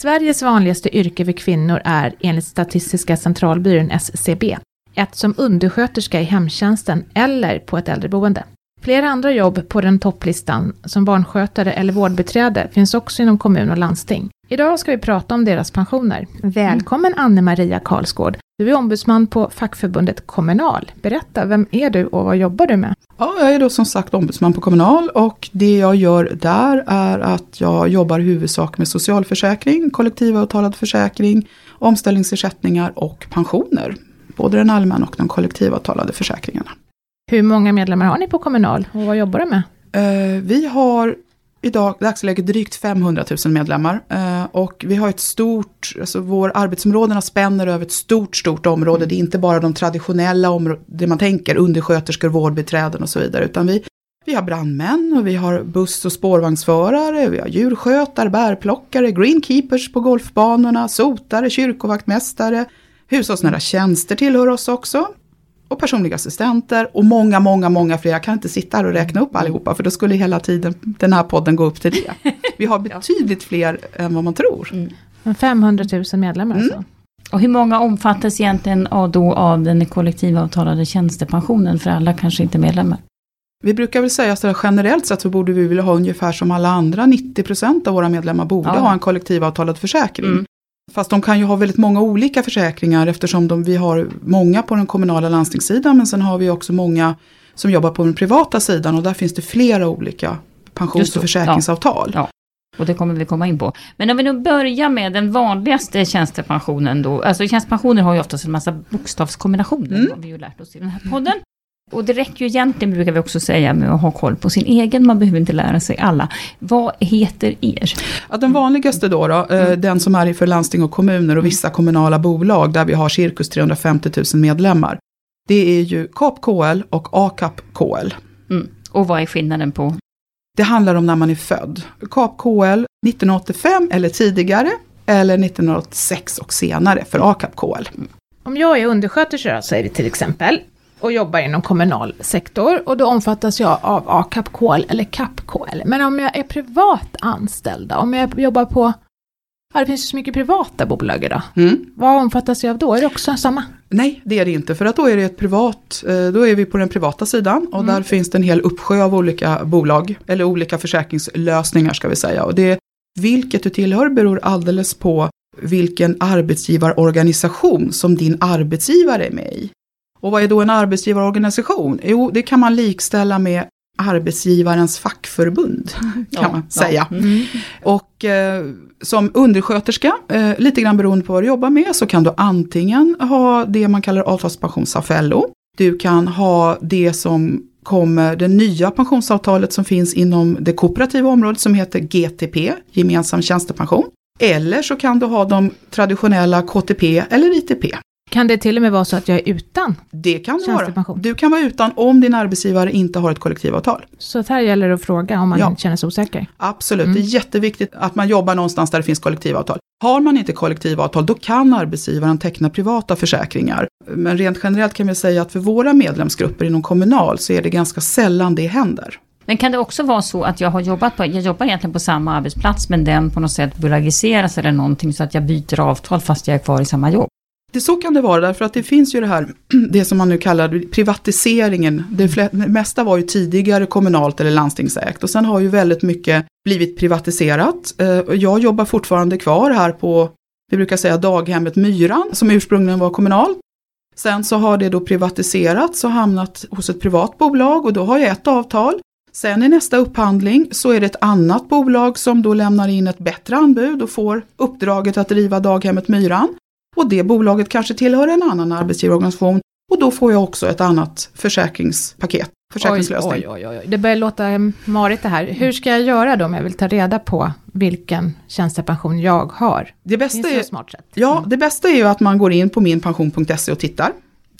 Sveriges vanligaste yrke för kvinnor är enligt Statistiska centralbyrån SCB ett som undersköterska i hemtjänsten eller på ett äldreboende. Flera andra jobb på den topplistan, som barnskötare eller vårdbiträde, finns också inom kommun och landsting. Idag ska vi prata om deras pensioner. Välkommen Anne-Maria Karlsgård. Du är ombudsman på fackförbundet Kommunal. Berätta, vem är du och vad jobbar du med? Ja, jag är då som sagt ombudsman på Kommunal och det jag gör där är att jag jobbar i huvudsak med socialförsäkring, kollektivavtalad försäkring, omställningsersättningar och pensioner. Både den allmänna och de kollektivavtalade försäkringarna. Hur många medlemmar har ni på Kommunal och vad jobbar du med? Eh, vi har idag dagsläget drygt 500 000 medlemmar. Eh, och vi har ett stort, alltså vår arbetsområdena spänner över ett stort, stort område. Det är inte bara de traditionella områden, det man tänker, undersköterskor, vårdbiträden och så vidare. Utan vi, vi har brandmän och vi har buss och spårvagnsförare, vi har djurskötare, bärplockare, greenkeepers på golfbanorna, sotare, kyrkovaktmästare, hushållsnära tjänster tillhör oss också och personliga assistenter och många, många, många fler. Jag kan inte sitta här och räkna upp allihopa för då skulle hela tiden den här podden gå upp till det. Vi har betydligt fler än vad man tror. Mm. 500 000 medlemmar mm. alltså. Och hur många omfattas egentligen av, då av den kollektivavtalade tjänstepensionen för alla kanske inte medlemmar? Vi brukar väl säga att generellt sett så borde vi vilja ha ungefär som alla andra, 90% av våra medlemmar borde ja. ha en kollektivavtalad försäkring. Mm. Fast de kan ju ha väldigt många olika försäkringar eftersom de, vi har många på den kommunala landstingssidan men sen har vi också många som jobbar på den privata sidan och där finns det flera olika pensions och försäkringsavtal. Ja. ja. Och det kommer vi komma in på. Men om vi nu börjar med den vanligaste tjänstepensionen då. Alltså tjänstepensioner har ju oftast en massa bokstavskombinationer. Mm. har vi ju lärt oss i den här podden. Och det räcker ju egentligen, brukar vi också säga, med att ha koll på sin egen. Man behöver inte lära sig alla. Vad heter er? Ja, den vanligaste då, då mm. den som är för landsting och kommuner och vissa kommunala bolag där vi har cirkus 350 000 medlemmar. Det är ju KAP KL och AKAP KL. Mm. Och vad är skillnaden på? Det handlar om när man är född. KAP KL 1985 eller tidigare eller 1986 och senare för AKAP KL. Om jag är undersköterska, säger vi till exempel, och jobbar inom kommunal sektor och då omfattas jag av AKAP-KL eller KAP-KL. Men om jag är privat anställd, om jag jobbar på Ja, det finns ju så mycket privata bolag idag. Mm. Vad omfattas jag av då? Är det också samma? Nej, det är det inte. För att då är det ett privat, eh, då är vi på den privata sidan och mm. där finns det en hel uppsjö av olika bolag, eller olika försäkringslösningar ska vi säga. Och det, vilket du tillhör beror alldeles på vilken arbetsgivarorganisation som din arbetsgivare är med i. Och vad är då en arbetsgivarorganisation? Jo, det kan man likställa med arbetsgivarens fackförbund, kan ja, man säga. Ja. Mm. Och eh, som undersköterska, eh, lite grann beroende på vad du jobbar med, så kan du antingen ha det man kallar avtalspensionsaffello. Du kan ha det som kommer, det nya pensionsavtalet som finns inom det kooperativa området som heter GTP, gemensam tjänstepension. Eller så kan du ha de traditionella KTP eller ITP. Kan det till och med vara så att jag är utan Det kan du vara. Du kan vara utan om din arbetsgivare inte har ett kollektivavtal. Så här gäller det att fråga om man ja. känner sig osäker? Absolut, mm. det är jätteviktigt att man jobbar någonstans där det finns kollektivavtal. Har man inte kollektivavtal då kan arbetsgivaren teckna privata försäkringar. Men rent generellt kan vi säga att för våra medlemsgrupper inom Kommunal så är det ganska sällan det händer. Men kan det också vara så att jag har jobbat på, jag jobbar egentligen på samma arbetsplats men den på något sätt bolagiseras eller någonting så att jag byter avtal fast jag är kvar i samma jobb? Det, så kan det vara därför att det finns ju det här, det som man nu kallar privatiseringen. Det mesta var ju tidigare kommunalt eller landstingsägt och sen har ju väldigt mycket blivit privatiserat. Eh, jag jobbar fortfarande kvar här på, vi brukar säga daghemmet Myran som ursprungligen var kommunalt. Sen så har det då privatiserats och hamnat hos ett privat bolag och då har jag ett avtal. Sen i nästa upphandling så är det ett annat bolag som då lämnar in ett bättre anbud och får uppdraget att driva daghemmet Myran och det bolaget kanske tillhör en annan arbetsgivarorganisation och då får jag också ett annat försäkringspaket, försäkringslösning. Oj, oj, oj, oj. Det börjar låta marigt det här. Hur ska jag göra då om jag vill ta reda på vilken tjänstepension jag har? Det bästa, är, smart sätt? Ja, mm. det bästa är ju att man går in på minpension.se och tittar.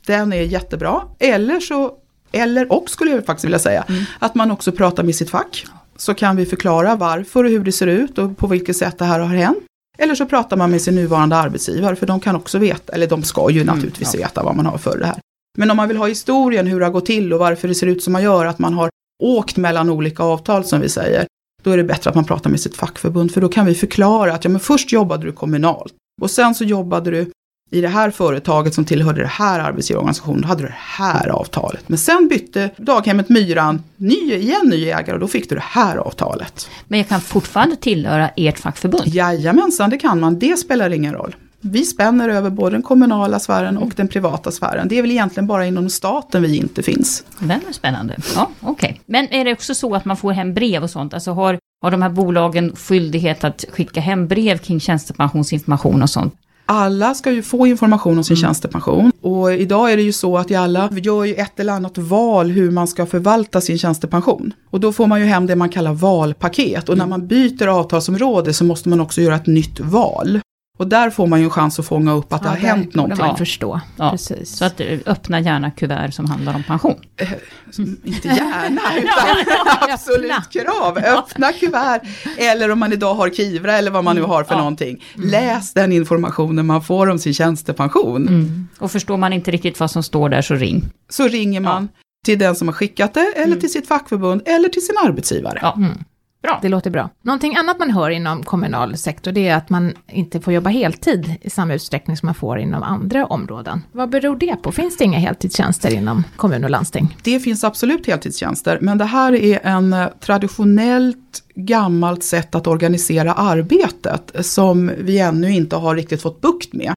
Den är jättebra. Eller så, eller och skulle jag faktiskt vilja säga, mm. att man också pratar med sitt fack. Så kan vi förklara varför och hur det ser ut och på vilket sätt det här har hänt. Eller så pratar man med sin nuvarande arbetsgivare för de kan också veta, eller de ska ju mm, naturligtvis mm, ja. veta vad man har för det här. Men om man vill ha historien, hur det har gått till och varför det ser ut som man gör, att man har åkt mellan olika avtal som vi säger. då är det bättre att man pratar med sitt fackförbund för då kan vi förklara att ja, men först jobbade du kommunalt och sen så jobbade du i det här företaget som tillhörde det här arbetsgivarorganisationen, då hade du det här avtalet. Men sen bytte daghemmet Myran ny, igen ny ägare och då fick du det här avtalet. Men jag kan fortfarande tillhöra ert fackförbund? Jajamensan, det kan man. Det spelar ingen roll. Vi spänner över både den kommunala sfären och den privata sfären. Det är väl egentligen bara inom staten vi inte finns. Den är spännande. Ja, okej. Okay. Men är det också så att man får hem brev och sånt? Alltså har, har de här bolagen skyldighet att skicka hem brev kring tjänstepensionsinformation och sånt? Alla ska ju få information om sin mm. tjänstepension. Och idag är det ju så att alla gör ju ett eller annat val hur man ska förvalta sin tjänstepension. Och då får man ju hem det man kallar valpaket. Och när mm. man byter avtalsområde så måste man också göra ett nytt val. Och där får man ju en chans att fånga upp att ja, det har hänt någonting. Man förstå. Ja. Precis. Så att eh, öppna gärna kuvert som handlar om pension. Eh, inte gärna, utan absolut krav. Öppna kuvert. Eller om man idag har Kivra eller vad man nu har för ja. någonting. Mm. Läs den informationen man får om sin tjänstepension. Mm. Och förstår man inte riktigt vad som står där så ring. Så ringer man till den som har skickat det eller mm. till sitt fackförbund eller till sin arbetsgivare. Ja. Mm. Bra. Det låter bra. Någonting annat man hör inom kommunal sektor, det är att man inte får jobba heltid i samma utsträckning som man får inom andra områden. Vad beror det på? Finns det inga heltidstjänster inom kommun och landsting? Det finns absolut heltidstjänster, men det här är en eh, traditionellt gammalt sätt att organisera arbetet som vi ännu inte har riktigt fått bukt med.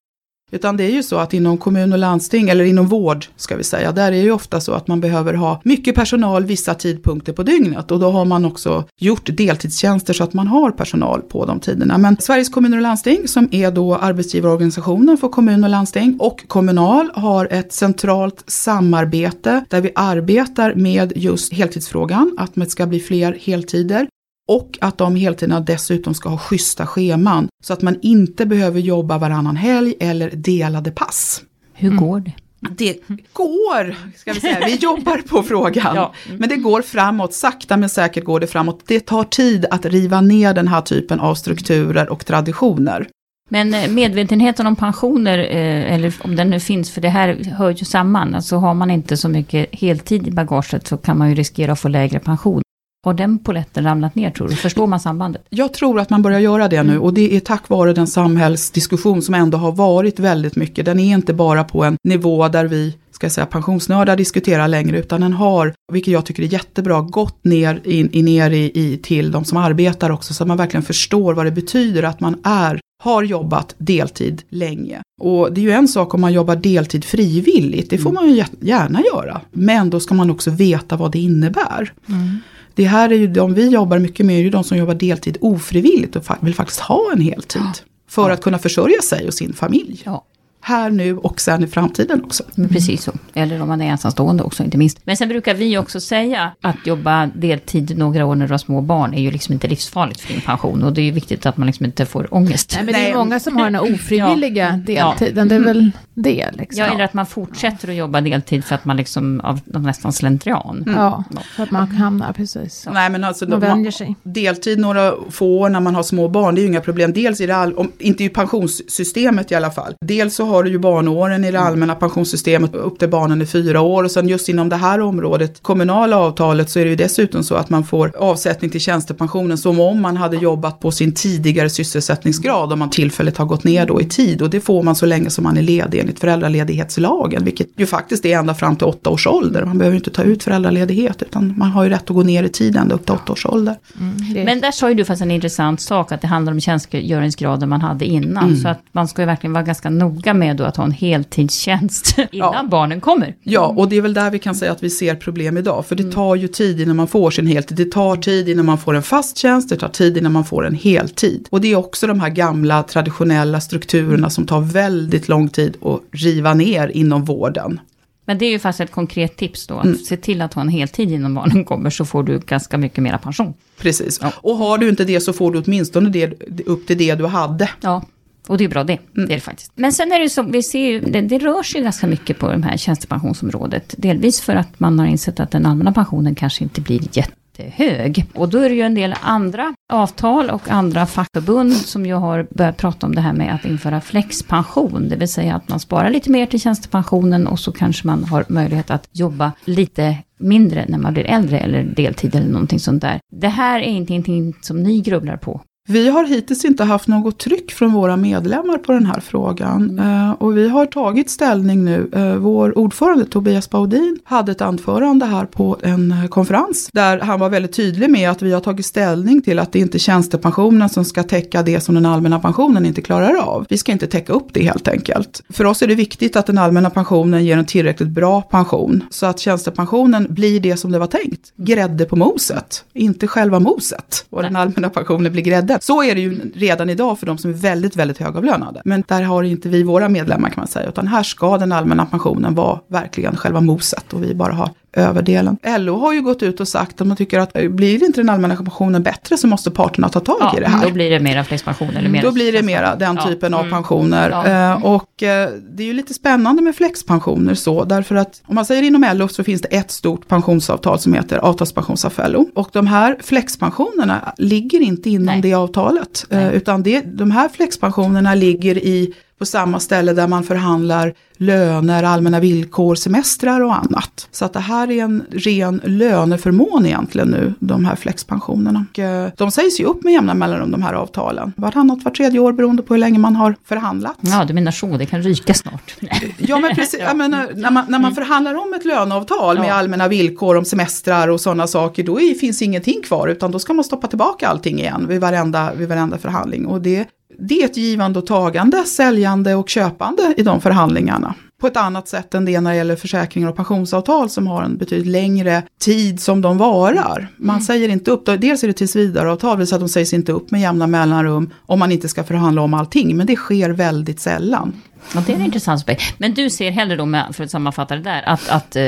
Utan det är ju så att inom kommun och landsting, eller inom vård ska vi säga, där är det ju ofta så att man behöver ha mycket personal vissa tidpunkter på dygnet. Och då har man också gjort deltidstjänster så att man har personal på de tiderna. Men Sveriges kommuner och landsting, som är då arbetsgivarorganisationen för kommun och landsting, och Kommunal har ett centralt samarbete där vi arbetar med just heltidsfrågan, att det ska bli fler heltider. Och att de heltiderna dessutom ska ha schyssta scheman. Så att man inte behöver jobba varannan helg eller delade pass. Hur mm. går det? Det går, ska vi säga. Vi jobbar på frågan. Ja. Men det går framåt, sakta men säkert går det framåt. Det tar tid att riva ner den här typen av strukturer och traditioner. Men eh, medvetenheten om pensioner, eh, eller om den nu finns, för det här hör ju samman. Alltså har man inte så mycket heltid i bagaget så kan man ju riskera att få lägre pension. Har den poletten ramlat ner tror du? Förstår man sambandet? Jag tror att man börjar göra det nu mm. och det är tack vare den samhällsdiskussion som ändå har varit väldigt mycket. Den är inte bara på en nivå där vi ska säga, pensionsnördar diskuterar längre, utan den har, vilket jag tycker är jättebra, gått ner, in, in ner i, i, till de som arbetar också, så att man verkligen förstår vad det betyder att man är har jobbat deltid länge. Och det är ju en sak om man jobbar deltid frivilligt, det får mm. man ju gärna göra. Men då ska man också veta vad det innebär. Mm. Det här är ju de vi jobbar mycket med, är ju de som jobbar deltid ofrivilligt och vill faktiskt ha en heltid. Ja. För att kunna försörja sig och sin familj. Ja här nu och sen i framtiden också. Mm. Precis så. Eller om man är ensamstående också inte minst. Men sen brukar vi också säga att jobba deltid några år när du har små barn är ju liksom inte livsfarligt för din pension. Och det är ju viktigt att man liksom inte får ångest. Nej men det är många som har den ofrivilliga ja. deltiden. Det är väl det liksom. Ja eller att man fortsätter att jobba deltid för att man liksom av, av nästan slentrian. Mm. Ja, för att man hamnar precis. Nej men alltså man vänjer sig. deltid några få år när man har små barn det är ju inga problem. Dels i det all, om, inte i pensionssystemet i alla fall. Dels så har du ju barnåren i det mm. allmänna pensionssystemet upp till barnen är fyra år och sen just inom det här området, kommunala avtalet, så är det ju dessutom så att man får avsättning till tjänstepensionen som om man hade jobbat på sin tidigare sysselsättningsgrad om man tillfälligt har gått ner då i tid och det får man så länge som man är ledig enligt föräldraledighetslagen, vilket ju faktiskt är ända fram till åtta års ålder. Man behöver inte ta ut föräldraledighet utan man har ju rätt att gå ner i tid ända upp till åtta års ålder. Mm, Men där sa ju du fast en intressant sak att det handlar om tjänstgöringsgraden man hade innan, mm. så att man ska ju verkligen vara ganska noga med då att ha en heltidstjänst innan ja. barnen kommer. Ja, och det är väl där vi kan säga att vi ser problem idag. För det mm. tar ju tid innan man får sin heltid. Det tar tid innan man får en fast tjänst, det tar tid innan man får en heltid. Och det är också de här gamla traditionella strukturerna som tar väldigt lång tid att riva ner inom vården. Men det är ju faktiskt ett konkret tips då, att mm. se till att ha en heltid innan barnen kommer så får du ganska mycket mera pension. Precis, ja. och har du inte det så får du åtminstone det, upp till det du hade. Ja, och det är bra det. Mm. Det är det faktiskt. Men sen är det så, vi ser ju, det, det rör sig ganska mycket på det här tjänstepensionsområdet. Delvis för att man har insett att den allmänna pensionen kanske inte blir jättehög. Och då är det ju en del andra avtal och andra fackförbund som ju har börjat prata om det här med att införa flexpension. Det vill säga att man sparar lite mer till tjänstepensionen och så kanske man har möjlighet att jobba lite mindre när man blir äldre eller deltid eller någonting sånt där. Det här är inte någonting som ni grubblar på. Vi har hittills inte haft något tryck från våra medlemmar på den här frågan. Eh, och vi har tagit ställning nu. Eh, vår ordförande Tobias Baudin hade ett anförande här på en eh, konferens. Där han var väldigt tydlig med att vi har tagit ställning till att det inte är tjänstepensionen som ska täcka det som den allmänna pensionen inte klarar av. Vi ska inte täcka upp det helt enkelt. För oss är det viktigt att den allmänna pensionen ger en tillräckligt bra pension. Så att tjänstepensionen blir det som det var tänkt. Grädde på moset, inte själva moset. Och den allmänna pensionen blir grädde det. Så är det ju redan idag för de som är väldigt, väldigt högavlönade. Men där har inte vi våra medlemmar kan man säga, utan här ska den allmänna pensionen vara verkligen själva moset och vi bara har överdelen. LO har ju gått ut och sagt att man tycker att eh, blir inte den allmänna pensionen bättre så måste parterna ta tag ja, i det här. Då blir det mera flexpension eller mera Då blir det mera den typen ja. av mm. pensioner. Ja. Uh, och uh, det är ju lite spännande med flexpensioner så, därför att om man säger inom LO så finns det ett stort pensionsavtal som heter avtalspensionsavfällo. Och de här flexpensionerna ligger inte inom Nej. det avtalet, uh, utan det, de här flexpensionerna ligger i på samma ställe där man förhandlar löner, allmänna villkor, semestrar och annat. Så att det här är en ren löneförmån egentligen nu, de här flexpensionerna. Och, eh, de sägs ju upp med jämna mellanrum de här avtalen. Vartannat, var tredje år beroende på hur länge man har förhandlat. Ja, du menar så, det kan ryka snart. ja, men precis. ja. menar, när, man, när man mm. förhandlar om ett löneavtal med allmänna villkor om semestrar och sådana saker, då är, finns ingenting kvar, utan då ska man stoppa tillbaka allting igen vid varenda, vid varenda förhandling. Och det det är ett givande och tagande, säljande och köpande i de förhandlingarna. På ett annat sätt än det när det gäller försäkringar och pensionsavtal som har en betydligt längre tid som de varar. Man mm. säger inte upp, dels är det tillsvidareavtal, vill säga att de sägs inte upp med jämna mellanrum om man inte ska förhandla om allting, men det sker väldigt sällan. Ja, det är en intressant aspekt. Men du ser hellre då, med, för att sammanfatta det där, att, att eh,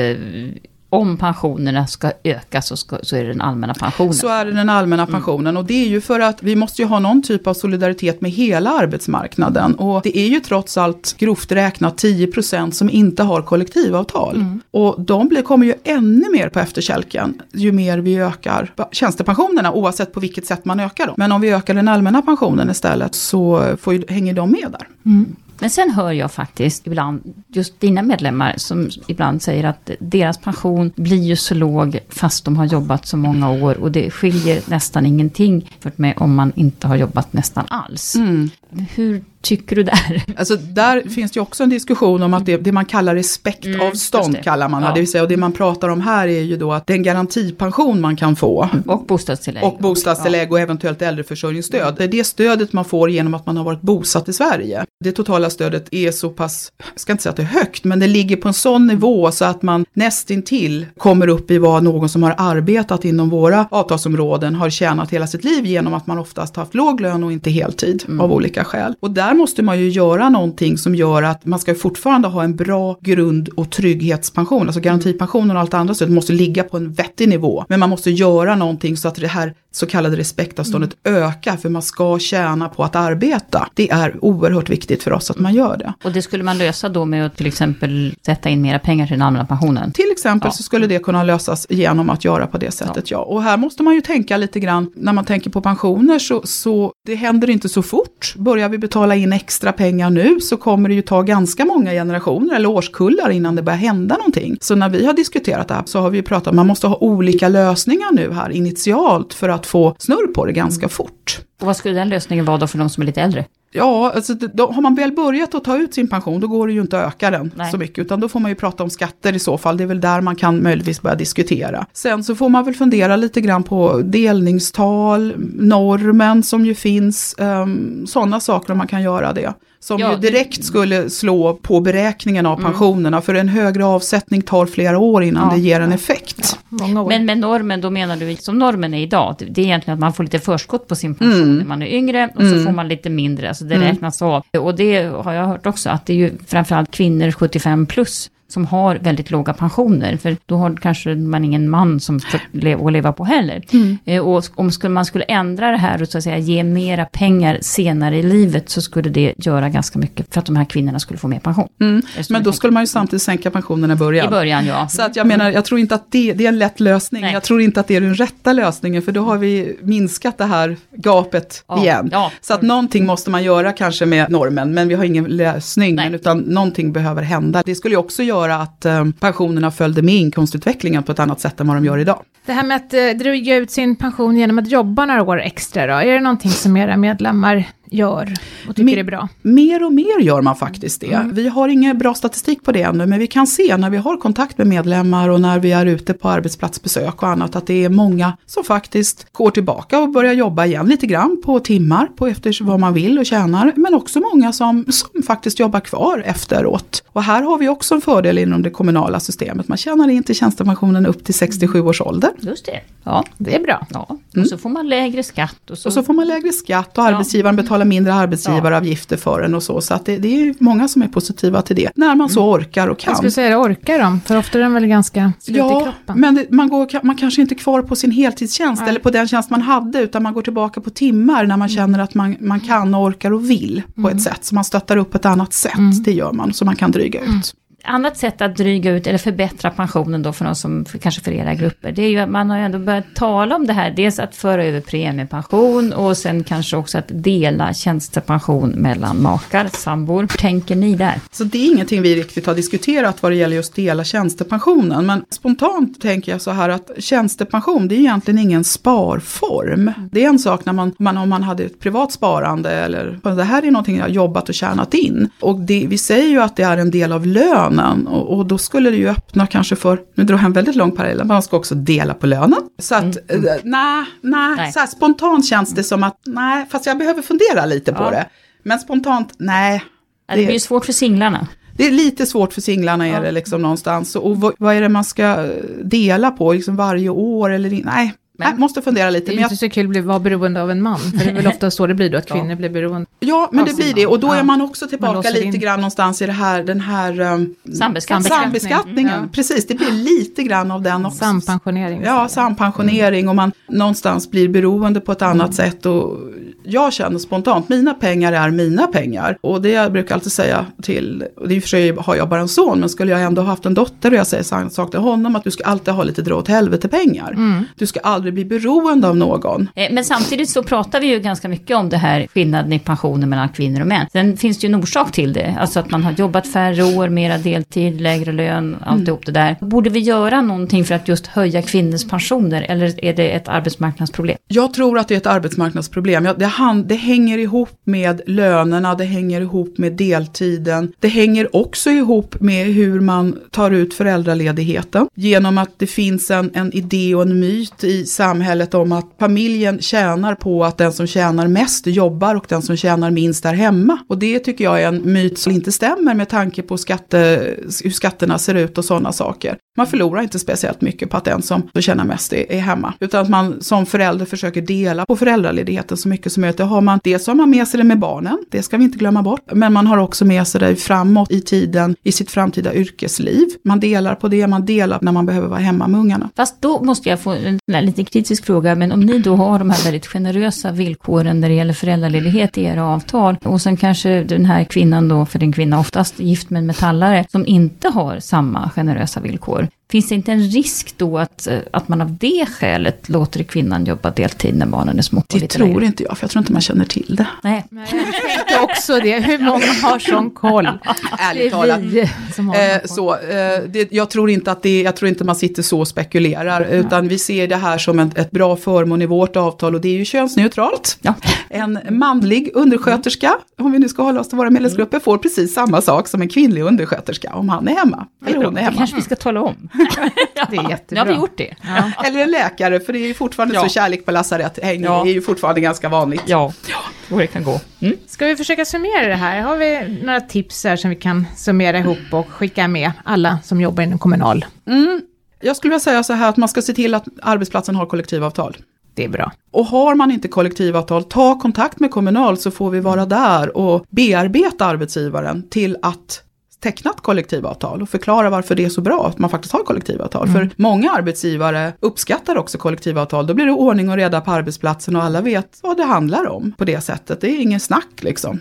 om pensionerna ska öka så, ska, så är det den allmänna pensionen. Så är det den allmänna mm. pensionen mm. och det är ju för att vi måste ju ha någon typ av solidaritet med hela arbetsmarknaden. Och det är ju trots allt grovt räknat 10% som inte har kollektivavtal. Mm. Och de blir, kommer ju ännu mer på efterkälken ju mer vi ökar tjänstepensionerna oavsett på vilket sätt man ökar dem. Men om vi ökar den allmänna pensionen istället så får ju, hänger de med där. Mm. Men sen hör jag faktiskt ibland, just dina medlemmar, som ibland säger att deras pension blir ju så låg fast de har jobbat så många år och det skiljer nästan ingenting för mig om man inte har jobbat nästan alls. Mm. Hur tycker du där? Alltså där finns det ju också en diskussion om att det, det man kallar respektavstånd mm, kallar man ja. det. Vill säga, och det man pratar om här är ju då att den garantipension man kan få. Och bostadstillägg. Och bostadstillägg och eventuellt äldreförsörjningsstöd. Det är det stödet man får genom att man har varit bosatt i Sverige. Det totala stödet är så pass, jag ska inte säga att det är högt, men det ligger på en sån nivå så att man nästintill kommer upp i vad någon som har arbetat inom våra avtalsområden har tjänat hela sitt liv genom att man oftast haft låg lön och inte heltid mm. av olika skäl. Och där måste man ju göra någonting som gör att man ska fortfarande ha en bra grund och trygghetspension. Alltså garantipensionen och allt andra stöd måste ligga på en vettig nivå. Men man måste göra någonting så att det här så kallade respektavståndet mm. ökar för man ska tjäna på att arbeta. Det är oerhört viktigt för oss att man gör det. Och det skulle man lösa då med att till exempel sätta in mera pengar till den allmänna pensionen? Till exempel ja. så skulle det kunna lösas genom att göra på det sättet, ja. ja. Och här måste man ju tänka lite grann, när man tänker på pensioner så, så det händer inte så fort. Börjar vi betala in extra pengar nu så kommer det ju ta ganska många generationer eller årskullar innan det börjar hända någonting. Så när vi har diskuterat det här så har vi ju pratat om att man måste ha olika lösningar nu här initialt för att få snurr på det ganska fort. Och vad skulle den lösningen vara då för de som är lite äldre? Ja, alltså, då, har man väl börjat att ta ut sin pension då går det ju inte att öka den Nej. så mycket. Utan då får man ju prata om skatter i så fall. Det är väl där man kan möjligtvis börja diskutera. Sen så får man väl fundera lite grann på delningstal, normen som ju finns. Um, Sådana saker om man kan göra det. Som ja, ju direkt skulle slå på beräkningen av mm. pensionerna. För en högre avsättning tar flera år innan ja, det ger en effekt. Ja, Men med normen, då menar du som normen är idag. Det är egentligen att man får lite förskott på sin pension mm. när man är yngre. Och mm. så får man lite mindre, alltså det mm. räknas av. Och det har jag hört också, att det är ju framförallt kvinnor 75 plus som har väldigt låga pensioner. För då har kanske man ingen man som att leva på heller. Mm. Eh, och om man skulle ändra det här och så att säga ge mera pengar senare i livet så skulle det göra ganska mycket för att de här kvinnorna skulle få mer pension. Mm. Men då skulle man ju samtidigt sänka pensionerna i början. I början ja. Så att jag menar, jag tror inte att det, det är en lätt lösning. Nej. Jag tror inte att det är den rätta lösningen för då har vi minskat det här gapet ja. igen. Ja. Så att någonting måste man göra kanske med normen men vi har ingen lösning. Men, utan någonting behöver hända. Det skulle ju också göra göra att eh, pensionerna följde med inkomstutvecklingen på ett annat sätt än vad de gör idag. Det här med att eh, dryga ut sin pension genom att jobba några år extra då, är det någonting som era medlemmar gör och tycker Me- är bra? Mer och mer gör man faktiskt det. Mm. Vi har ingen bra statistik på det ännu, men vi kan se när vi har kontakt med medlemmar och när vi är ute på arbetsplatsbesök och annat, att det är många som faktiskt går tillbaka och börjar jobba igen lite grann på timmar, på efter vad man vill och tjänar, men också många som, som faktiskt jobbar kvar efteråt. Och här har vi också en fördel inom det kommunala systemet. Man tjänar in till tjänstepensionen upp till 67 års ålder. Just det. Ja. Det är bra. ja. Och så får man lägre skatt. Och så, Och så får man lägre skatt och arbetsgivaren betalar mindre arbetsgivaravgifter för en och så. Så att det, det är många som är positiva till det. När man så orkar och kan. Jag skulle säga det, orkar de? För ofta är de väl ganska slut i Ja, kroppen. men det, man, går, man kanske inte är kvar på sin heltidstjänst Nej. eller på den tjänst man hade utan man går tillbaka på timmar när man känner att man, man kan och orkar och vill på ett sätt. Så man stöttar upp ett annat sätt, det gör man, så man kan dryga ut annat sätt att dryga ut eller förbättra pensionen då för de som, för, kanske för era grupper, det är ju att man har ju ändå börjat tala om det här. Dels att föra över premiepension och sen kanske också att dela tjänstepension mellan makar, sambor. Hur tänker ni där? Så det är ingenting vi riktigt har diskuterat vad det gäller just dela tjänstepensionen. Men spontant tänker jag så här att tjänstepension det är egentligen ingen sparform. Det är en sak när man, man om man hade ett privat sparande eller det här är någonting jag har jobbat och tjänat in. Och det, vi säger ju att det är en del av lön, lönen och, och då skulle det ju öppna kanske för, nu jag en väldigt lång parallell, men man ska också dela på lönen. Så att, eh, nej, nej, Nej. så här, spontant känns det som att nej, fast jag behöver fundera lite på Ja. det. Men spontant, nej. Ja, Det blir ju svårt för singlarna. Det är lite svårt för singlarna är det liksom någonstans. Och vad, vad är det man ska dela på liksom varje år eller Nej, Men- jag måste fundera lite. Det är Men ju jag, inte så kul att bli- vara beroende av en man, för det är väl ofta så det blir då, att kvinnor blir beroende. ja, men det blir det. Och då är Ja. man också tillbaka lite in. grann någonstans i det här, den här um, Sambeskattning. sambeskattningen. Ja. Precis, det blir lite grann av den också. Sampensionering. Ja, sampensionering och man någonstans blir beroende på ett annat sätt. Och jag känner spontant, mina pengar är mina pengar. Och det jag brukar alltid säga till, och i och för sig har jag bara en son, men skulle jag ändå haft en dotter och jag säger samma sak till honom, att du ska alltid ha lite dra åt helvete pengar. Du ska aldrig bli beroende av någon. Eh, Men samtidigt så pratar vi ju ganska mycket om det här skillnaden i pensioner mellan kvinnor och män. Sen finns det ju en orsak till det, alltså att man har jobbat färre år, mera deltid, lägre lön, alltihop det där. Borde vi göra någonting för att just höja kvinnors pensioner eller är det ett arbetsmarknadsproblem? Jag tror att det är ett arbetsmarknadsproblem. Det, han, det hänger ihop med lönerna, det hänger ihop med deltiden. Det hänger också ihop med hur man tar ut föräldraledigheten. Genom att det finns en, en idé och en myt i samhället om att familjen tjänar på att den som tjänar mest jobbar och den som tjänar minst är hemma. Och det tycker jag är en myt som inte stämmer med tanke på skatte, hur skatterna ser ut och sådana saker. Man förlorar inte speciellt mycket på att den som tjänar mest är, är hemma. Utan att man som förälder försöker dela på föräldraledigheten så mycket som möjligt. Har man, dels har man med sig det med barnen, det ska vi inte glömma bort. Men man har också med sig det framåt i tiden i sitt framtida yrkesliv. Man delar på det, man delar när man behöver vara hemma med ungarna. Fast då måste jag få en lite kritisk fråga, men om ni då har de här väldigt generösa villkoren när det gäller föräldraledighet i era avtal och sen kanske den här kvinnan då, för en kvinna oftast gift med en metallare, som inte har samma generösa villkor. Finns det inte en risk då att, eh, att man av det skälet låter kvinnan jobba deltid när barnen är små? Det lite tror längre? inte jag, för jag tror inte man känner till det. Nej. Nej, jag tänkte också det. Hur många har sån koll? Det Ärligt talat. Eh, så, eh, det, jag tror inte att det, jag tror inte man sitter så och spekulerar, utan vi ser det här som ett, ett bra förmån i vårt avtal och det är ju könsneutralt. Ja. En manlig undersköterska, om vi nu ska hålla oss till våra medlemsgrupper, får precis samma sak som en kvinnlig undersköterska om han är hemma. Eller hon är Det hemma. kanske vi ska tala om. Det är Nu jättebra. har vi gjort det. Ja. Eller en läkare, för det är ju fortfarande Ja. så kärlek på lasarett Ja. är ju fortfarande ganska vanligt. Ja, så det kan gå. Mm. Ska vi försöka summera det här? Har vi några tips här som vi kan summera ihop och skicka med alla som jobbar inom kommunal? Mm. Jag skulle vilja säga så här att man ska se till att arbetsplatsen har kollektivavtal. Det är bra. Och har man inte kollektivavtal, ta kontakt med Kommunal så får vi vara där och bearbeta arbetsgivaren till att teckna ett kollektivavtal och förklara varför det är så bra att man faktiskt har kollektivavtal. För många arbetsgivare uppskattar också kollektivavtal. Då blir det ordning och reda på arbetsplatsen och alla vet vad det handlar om på det sättet. Det är ingen snack liksom.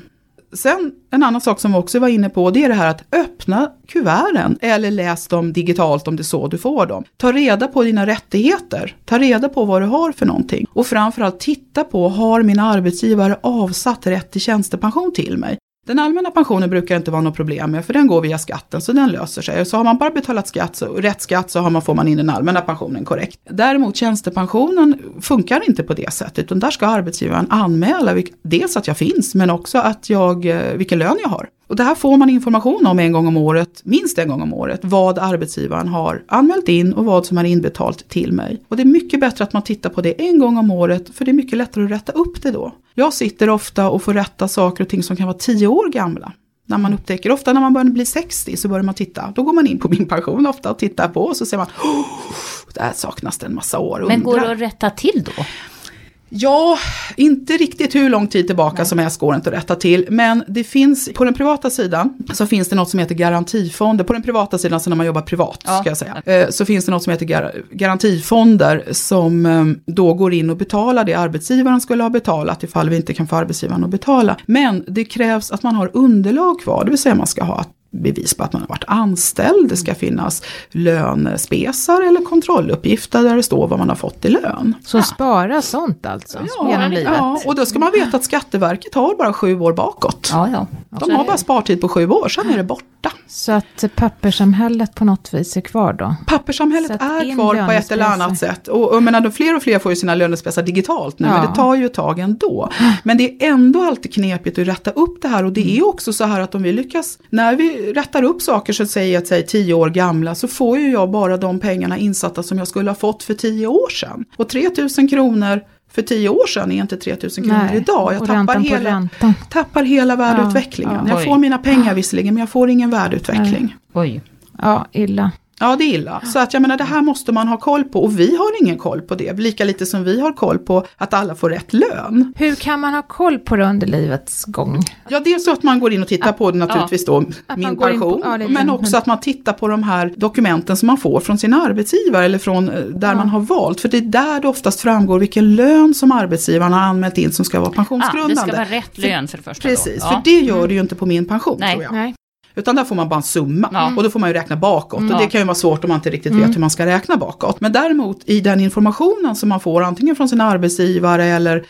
Sen en annan sak som vi också var inne på, det är det här att öppna kuverten eller läs dem digitalt om det är så du får dem. Ta reda på dina rättigheter, ta reda på vad du har för någonting och framförallt titta på, har min arbetsgivare avsatt rätt till tjänstepension till mig? Den allmänna pensionen brukar inte vara något problem med för den går via skatten så den löser sig. Så har man bara betalat skatt, så, rätt skatt så har man, får man in den allmänna pensionen korrekt. Däremot tjänstepensionen funkar inte på det sättet utan där ska arbetsgivaren anmäla dels att jag finns men också att jag, eh, vilken lön jag har. Och det här får man information om en gång om året, minst en gång om året, vad arbetsgivaren har anmält in och vad som är inbetalt till mig. Och det är mycket bättre att man tittar på det en gång om året, för det är mycket lättare att rätta upp det då. Jag sitter ofta och får rätta saker och ting som kan vara tio år gamla. När man upptäcker, ofta när man börjar bli 60 så börjar man titta, då går man in på min pension ofta och tittar på och så ser man, oh, där saknas det en massa år. Men går det att rätta till då? Ja, inte riktigt hur lång tid tillbaka Nej. som helst går inte att rätta till. Men det finns, på den privata sidan så finns det något som heter garantifonder. På den privata sidan, så när man jobbar privat, ja. ska jag säga, eh, så finns det något som heter gar garantifonder som eh, då går in och betalar det arbetsgivaren skulle ha betalat ifall vi inte kan få arbetsgivaren att betala. Men det krävs att man har underlag kvar, det vill säga man ska ha bevis på att man har varit anställd. Det ska finnas lönespesar eller kontrolluppgifter där det står vad man har fått i lön. Så ja. spara sånt alltså ja, genom livet? Ja, och då ska man veta att Skatteverket har bara sju år bakåt. Ja, ja. De har bara spartid på sju år, sen är det borta. Så att papperssamhället på något vis är kvar då? Papperssamhället är kvar på ett eller annat sätt. Och, och menar, fler och fler får ju sina lönespesar digitalt nu, ja. men det tar ju ett tag ändå. Men det är ändå alltid knepigt att rätta upp det här och det är också så här att om vi lyckas, när vi rättar upp saker så säger att säg tio år gamla så får ju jag bara de pengarna insatta som jag skulle ha fått för tio år sedan. Och 3000 kronor för tio år sedan är inte 3000 kronor Nej, idag. Jag tappar hela, tappar hela värdeutvecklingen. Ja, ja, jag får mina pengar visserligen men jag får ingen värdeutveckling. Oj. Ja, illa. Ja, det är illa. Så att jag menar, det här måste man ha koll på och vi har ingen koll på det. Lika lite som vi har koll på att alla får rätt lön. Hur kan man ha koll på det under livets gång? Ja, dels så att man går in och tittar på det naturligtvis då, att min pension. På, ja, men också att man tittar på de här dokumenten som man får från sin arbetsgivare eller från eh, där ja. man har valt. För det är där det oftast framgår vilken lön som arbetsgivaren har anmält in som ska vara pensionsgrundande. Ja, det ska vara rätt lön för det första. Precis, då. för det gör det ju inte på min pension Nej. tror jag. Nej. Utan där får man bara en summa ja. och då får man ju räkna bakåt ja. och det kan ju vara svårt om man inte riktigt mm. vet hur man ska räkna bakåt. Men däremot i den informationen som man får antingen från sin arbetsgivare eller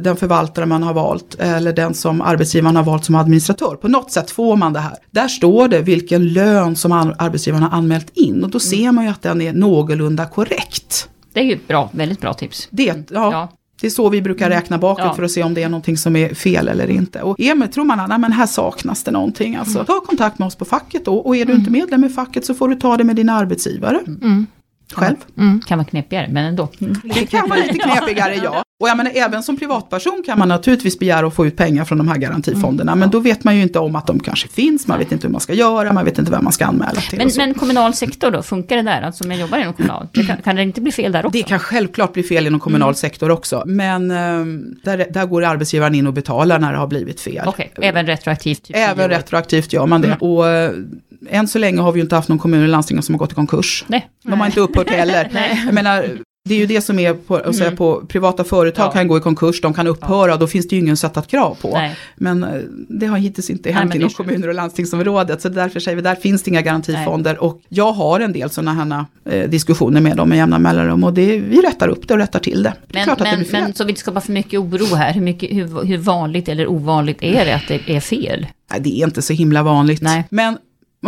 den förvaltare man har valt eller den som arbetsgivaren har valt som administratör. På något sätt får man det här. Där står det vilken lön som arbetsgivaren har anmält in och då mm. ser man ju att den är någorlunda korrekt. Det är ju bra, väldigt bra tips. Det, ja. ja. Det är så vi brukar mm. räkna bakåt ja. för att se om det är någonting som är fel eller inte. Och är tror man att här saknas det någonting, alltså, mm. ta kontakt med oss på facket då. Och är du mm. inte medlem i facket så får du ta det med din arbetsgivare. Mm. Själv. Mm. Kan vara knepigare, men ändå. Det kan vara lite knepigare, ja. Och jag menar, även som privatperson kan man naturligtvis begära att få ut pengar från de här garantifonderna. Mm. Men då vet man ju inte om att de kanske finns, man vet inte hur man ska göra, man vet inte vem man ska anmäla till. Men, men kommunal sektor då, funkar det där? Alltså om jag jobbar inom kommunal, det kan, kan, det inte bli fel där också? Det kan självklart bli fel inom kommunal mm. sektor också. Men um, där, där går arbetsgivaren in och betalar när det har blivit fel. Okej, okay. även retroaktivt? Typ även retroaktivt gör man det. Mm. Och uh, än så länge har vi ju inte haft någon kommun eller landsting som har gått i konkurs. Nej. De har inte upphört heller. Jag menar, det är ju det som är på, att säga, mm. på privata företag ja. kan gå i konkurs, de kan upphöra, ja. då finns det ju ingen sättat krav på. Nej. Men eh, det har hittills inte hänt inom kommuner och landstingsområdet, så därför säger vi, där finns det inga garantifonder. Nej. Och jag har en del sådana här eh, diskussioner med dem med jämna mellanrum och det, vi rättar upp det och rättar till det. det men, men, det men så vi inte skapar för mycket oro här, hur, mycket, hur, hur vanligt eller ovanligt är det att det är fel? Nej, det är inte så himla vanligt. Men om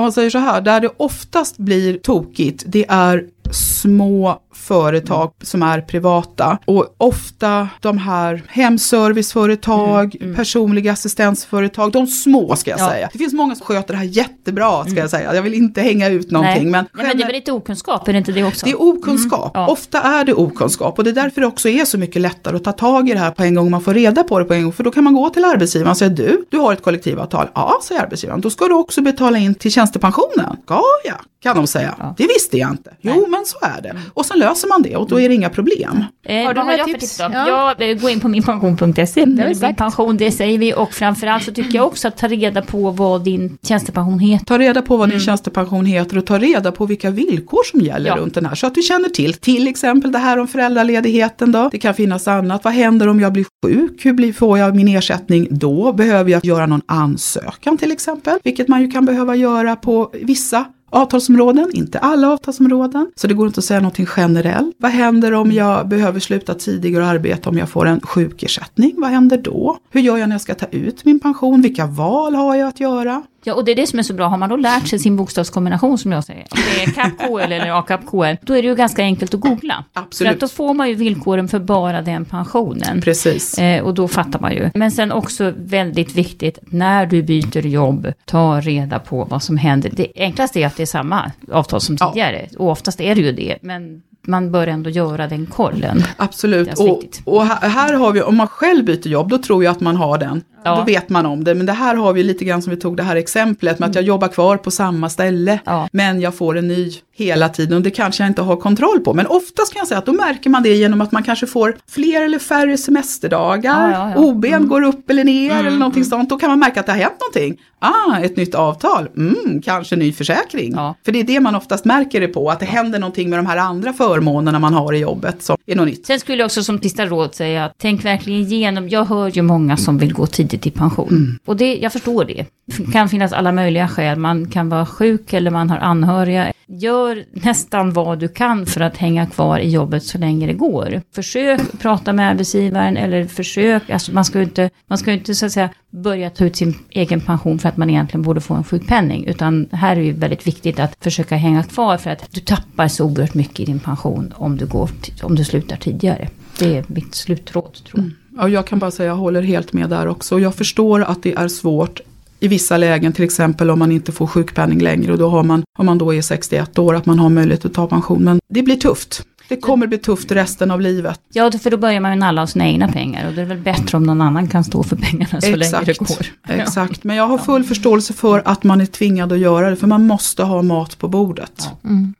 man säger så här, där det oftast blir tokigt, det är små företag som är privata. Och ofta de här hemserviceföretag, mm, mm. personliga assistensföretag, de små ska jag ja. säga. Det finns många som sköter det här jättebra ska mm. jag säga. Jag vill inte hänga ut någonting. Nej. Men, Nej, men det är väl lite okunskap, är det inte det också? Det är okunskap. Mm. Ja. Ofta är det okunskap och det är därför det också är så mycket lättare att ta tag i det här på en gång. Man får reda på det på en gång. För då kan man gå till arbetsgivaren och säga du, du har ett kollektivavtal. Ja, säger arbetsgivaren. Då ska du också betala in till tjänstepensionen. Ja, ja, kan de säga. Ja. Det visste jag inte. Jo, men så är det. Och sen löser man det och då är det inga problem. Eh, har du några tips? tips ja. Jag eh, går in på minpension.se. Min pension, det säger vi. Och framförallt så tycker jag också att ta reda på vad din tjänstepension heter. Ta reda på vad din mm. tjänstepension heter och ta reda på vilka villkor som gäller ja. runt den här. Så att du känner till, till exempel det här om föräldraledigheten då. Det kan finnas annat. Vad händer om jag blir sjuk? Hur blir, får jag min ersättning då? Behöver jag göra någon ansökan till exempel? Vilket man ju kan behöva göra på vissa avtalsområden, inte alla avtalsområden. Så det går inte att säga någonting generellt. Vad händer om jag behöver sluta tidigare och arbeta om jag får en sjukersättning? Vad händer då? Hur gör jag när jag ska ta ut min pension? Vilka val har jag att göra? Ja, och det är det som är så bra. Har man då lärt sig sin bokstavskombination som jag säger, om det är CAP KL eller ACAP KL, då är det ju ganska enkelt att googla. Absolut. För att då får man ju villkoren för bara den pensionen. Precis. Eh, och då fattar man ju. Men sen också väldigt viktigt, när du byter jobb, ta reda på vad som händer. Det enklaste är att det är samma avtal som Ja. tidigare. Och oftast är det ju det. Men man bör ändå göra den kollen. Absolut. Och, och här har vi, om man själv byter jobb, då tror jag att man har den. Ja. Då vet man om det. Men det här har vi lite grann som vi tog det här exemplet med att jag jobbar kvar på samma ställe. Ja. Men jag får en ny hela tiden och det kanske jag inte har kontroll på. Men oftast kan jag säga att då märker man det genom att man kanske får fler eller färre semesterdagar. Ja, ja. OBn går upp eller ner eller någonting sånt. Då kan man märka att det har hänt någonting. Ah, ett nytt avtal. Mm, kanske ny försäkring. För det är det man oftast märker det på. Att det händer någonting med de här andra förmånerna man har i jobbet som är något nytt. Sen skulle jag också som sista råd säga, att tänk verkligen igenom. Jag hör ju många som vill gå tidigt i pension. Och det, jag förstår det. Det kan finnas alla möjliga skäl. Man kan vara sjuk eller man har anhöriga. Gör nästan vad du kan för att hänga kvar i jobbet så länge det går. Försök prata med arbetsgivaren eller försök, alltså man ska ju inte, man ska inte så att säga börja ta ut sin egen pension för att man egentligen borde få en sjukpenning. Utan här är det ju väldigt viktigt att försöka hänga kvar för att du tappar så oerhört mycket i din pension om du, går, om du slutar tidigare. Det är mitt slutråd tror jag. Mm. Ja, jag kan bara säga jag håller helt med där också. Jag förstår att det är svårt i vissa lägen, till exempel om man inte får sjukpenning längre och då har man, om man då är 61 år, att man har möjlighet att ta pension. Men det blir tufft. Det kommer bli tufft resten av livet. Ja, för då börjar man ju nalla sina egna pengar och det är väl bättre om någon annan kan stå för pengarna så länge det går. Exakt, men jag har full förståelse för att man är tvingad att göra det, för man måste ha mat på bordet. Mm.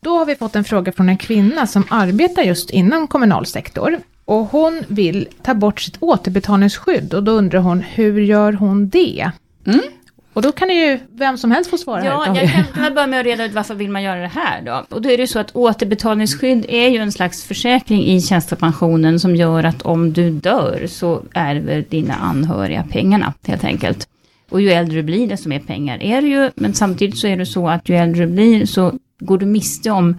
Då har vi fått en fråga från en kvinna som arbetar just inom kommunal sektor. Och hon vill ta bort sitt återbetalningsskydd och då undrar hon hur gör hon det? Mm. Och då kan det ju vem som helst få svara Ja, här. jag kan, kan börja med att reda ut varför vill man göra det här då? Och då är det så att återbetalningsskydd är ju en slags försäkring i tjänstepensionen som gör att om du dör så ärver dina anhöriga pengarna helt enkelt. Och ju äldre du blir desto mer pengar är det ju, men samtidigt så är det så att ju äldre du blir så går du miste om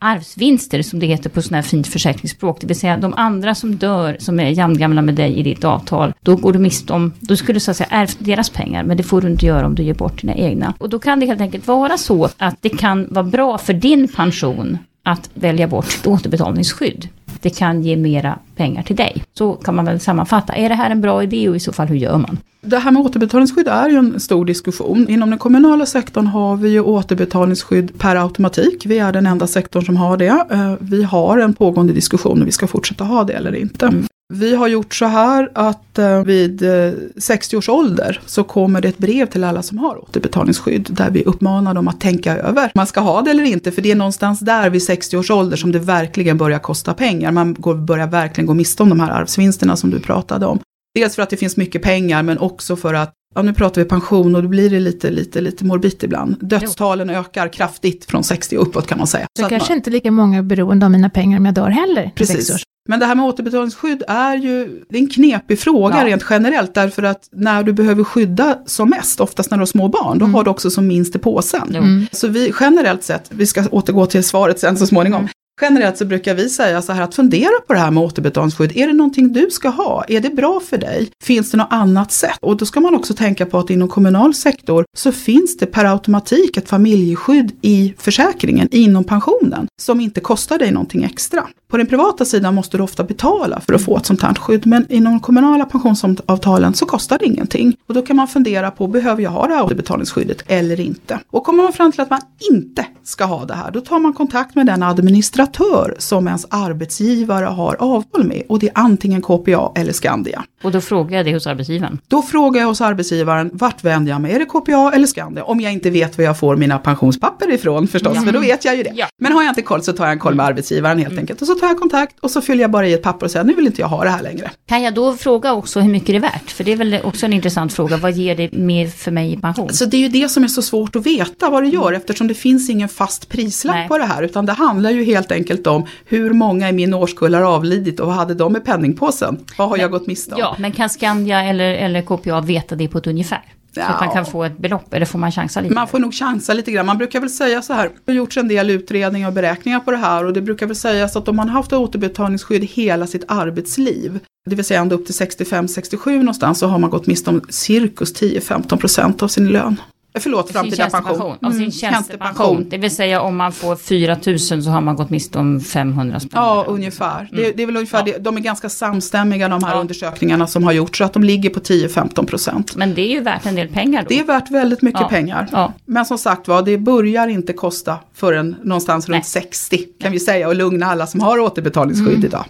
arvsvinster som det heter på sådana här fint försäkringsspråk. Det vill säga de andra som dör som är jämngamla med dig i ditt avtal. Då går du miste om, då skulle du så att säga ärvt deras pengar. Men det får du inte göra om du ger bort dina egna. Och då kan det helt enkelt vara så att det kan vara bra för din pension att välja bort ett återbetalningsskydd. Det kan ge mera pengar till dig. Så kan man väl sammanfatta. Är det här en bra idé och i så fall hur gör man? Det här med återbetalningsskydd är ju en stor diskussion. Inom den kommunala sektorn har vi ju återbetalningsskydd per automatik. Vi är den enda sektorn som har det. Eh, Vi har en pågående diskussion om vi ska fortsätta ha det eller inte. Vi har gjort så här att eh, vid eh, 60 års ålder så kommer det ett brev till alla som har återbetalningsskydd där vi uppmanar dem att tänka över om man ska ha det eller inte. För det är någonstans där vid 60 års ålder som det verkligen börjar kosta pengar. Man går, börjar verkligen gå miste om de här arvsvinsterna som du pratade om. Dels för att det finns mycket pengar men också för att Ja, nu pratar vi pension och då blir det lite, lite, lite morbid ibland. Dödstalen ökar kraftigt från 60 och uppåt kan man säga. Så att kanske man, inte lika många är beroende av mina pengar om jag dör heller. precis. Men det här med återbetalningsskydd är ju det är en knepig fråga Ja. rent generellt. Därför att när du behöver skydda som mest, oftast när du har små barn, då Mm. har du också som minst i påsen. Mm. Så vi generellt sett, vi ska återgå till svaret sen så småningom. Generellt så brukar vi säga så här att fundera på det här med återbetalningsskydd. Är det någonting du ska ha? Är det bra för dig? Finns det något annat sätt? Och då ska man också tänka på att inom kommunal sektor så finns det per automatik ett familjeskydd i försäkringen inom pensionen som inte kostar dig någonting extra. På den privata sidan måste du ofta betala för att få ett sånt här skydd men inom de kommunala pensionsavtalen så kostar det ingenting. Och då kan man fundera på, behöver jag ha det här återbetalningsskyddet eller inte? Och kommer man fram till att man inte ska ha det här, då tar man kontakt med den administratör som ens arbetsgivare har avtal med och det är antingen KPA eller Skandia. Och då frågar jag det hos arbetsgivaren. Då frågar jag hos arbetsgivaren, vart vänder jag mig? Är det KPA eller Skandia? Om jag inte vet var jag får mina pensionspapper ifrån förstås, Ja. för då vet jag ju det. Ja. Men har jag inte koll så tar jag en koll med arbetsgivaren helt enkelt. Och så tar jag kontakt och så fyller jag bara i ett papper och säger, nu vill inte jag ha det här längre. Kan jag då fråga också hur mycket det är värt? För det är väl också en intressant fråga. Vad ger det mer för mig i pension? Så det är ju det som är så svårt att veta vad det gör eftersom det finns ingen fast prislapp Nej. på det här utan det handlar ju helt enkelt om hur många i min årskull har avlidit och vad hade de i penningpåsen? Vad har jag gått miste om? Ja, men kan Skandia eller, eller KPA veta det på ett ungefär? Så att man kan få ett belopp, eller får man chansa lite? Man får nog chansa lite grann. Man brukar väl säga så här, det har gjorts en del utredningar och beräkningar på det här och det brukar väl sägas att om man har haft återbetalningsskydd hela sitt arbetsliv, det vill säga ända upp till 65-67 någonstans, så har man gått miste om cirkus 10-15% av sin lön. Förlåt, framtida pension. Av sin tjänstepension. Det vill säga om man får 4 000 så har man gått miste om 500 spänn. Ja, ungefär. Mm. Det, det, är väl ungefär ja. det. De är ganska samstämmiga de här ja. undersökningarna som har gjorts. Så att de ligger på 10-15 procent. Men det är ju värt en del pengar då. Det är värt väldigt mycket ja. pengar. Men som sagt var, det börjar inte kosta förrän någonstans runt Nej. 60 kan Nej. vi säga. Och lugna alla som har återbetalningsskydd mm. idag.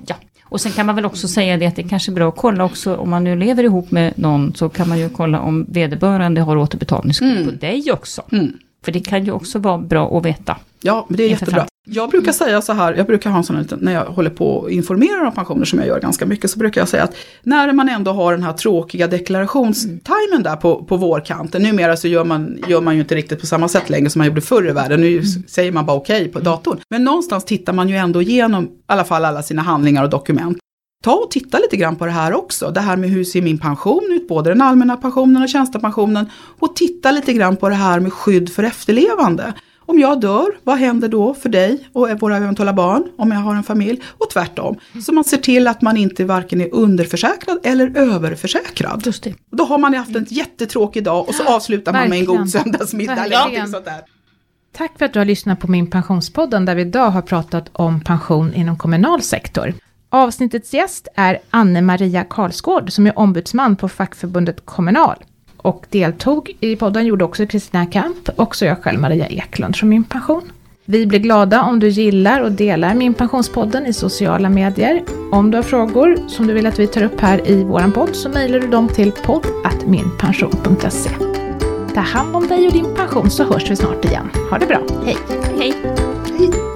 Och sen kan man väl också säga det att det kanske är bra att kolla också om man nu lever ihop med någon så kan man ju kolla om vederbörande har återbetalningsskuld mm. på dig också. Mm. För det kan ju också vara bra att veta. Ja, det är jättebra. Jag brukar säga så här, jag brukar ha en sån liten, när jag håller på och informerar om pensioner som jag gör ganska mycket, så brukar jag säga att när man ändå har den här tråkiga deklarationstimen där på, på vårkanten, numera så gör man, gör man ju inte riktigt på samma sätt längre som man gjorde förr i världen, nu mm. säger man bara okej okay på datorn. Men någonstans tittar man ju ändå igenom i alla fall alla sina handlingar och dokument. Ta och titta lite grann på det här också, det här med hur ser min pension ut, både den allmänna pensionen och tjänstepensionen. Och titta lite grann på det här med skydd för efterlevande. Om jag dör, vad händer då för dig och våra eventuella barn om jag har en familj? Och tvärtom. Så man ser till att man inte varken är underförsäkrad eller överförsäkrad. Just det. Då har man haft en jättetråkig dag och så avslutar man med en god söndagsmiddag eller någonting sånt där. Tack för att du har lyssnat på min pensionspodden där vi idag har pratat om pension inom kommunal sektor. Avsnittets gäst är Anne-Maria Karlsgård som är ombudsman på fackförbundet Kommunal. Och deltog i podden gjorde också Kristina Kamp och så jag själv Maria Eklund från Min Pension. Vi blir glada om du gillar och delar Min Pensionspodden i sociala medier. Om du har frågor som du vill att vi tar upp här i våran podd så mejlar du dem till podd.minpension.se. Ta hand om dig och din pension så hörs vi snart igen. Ha det bra. Hej! Hej! Hej.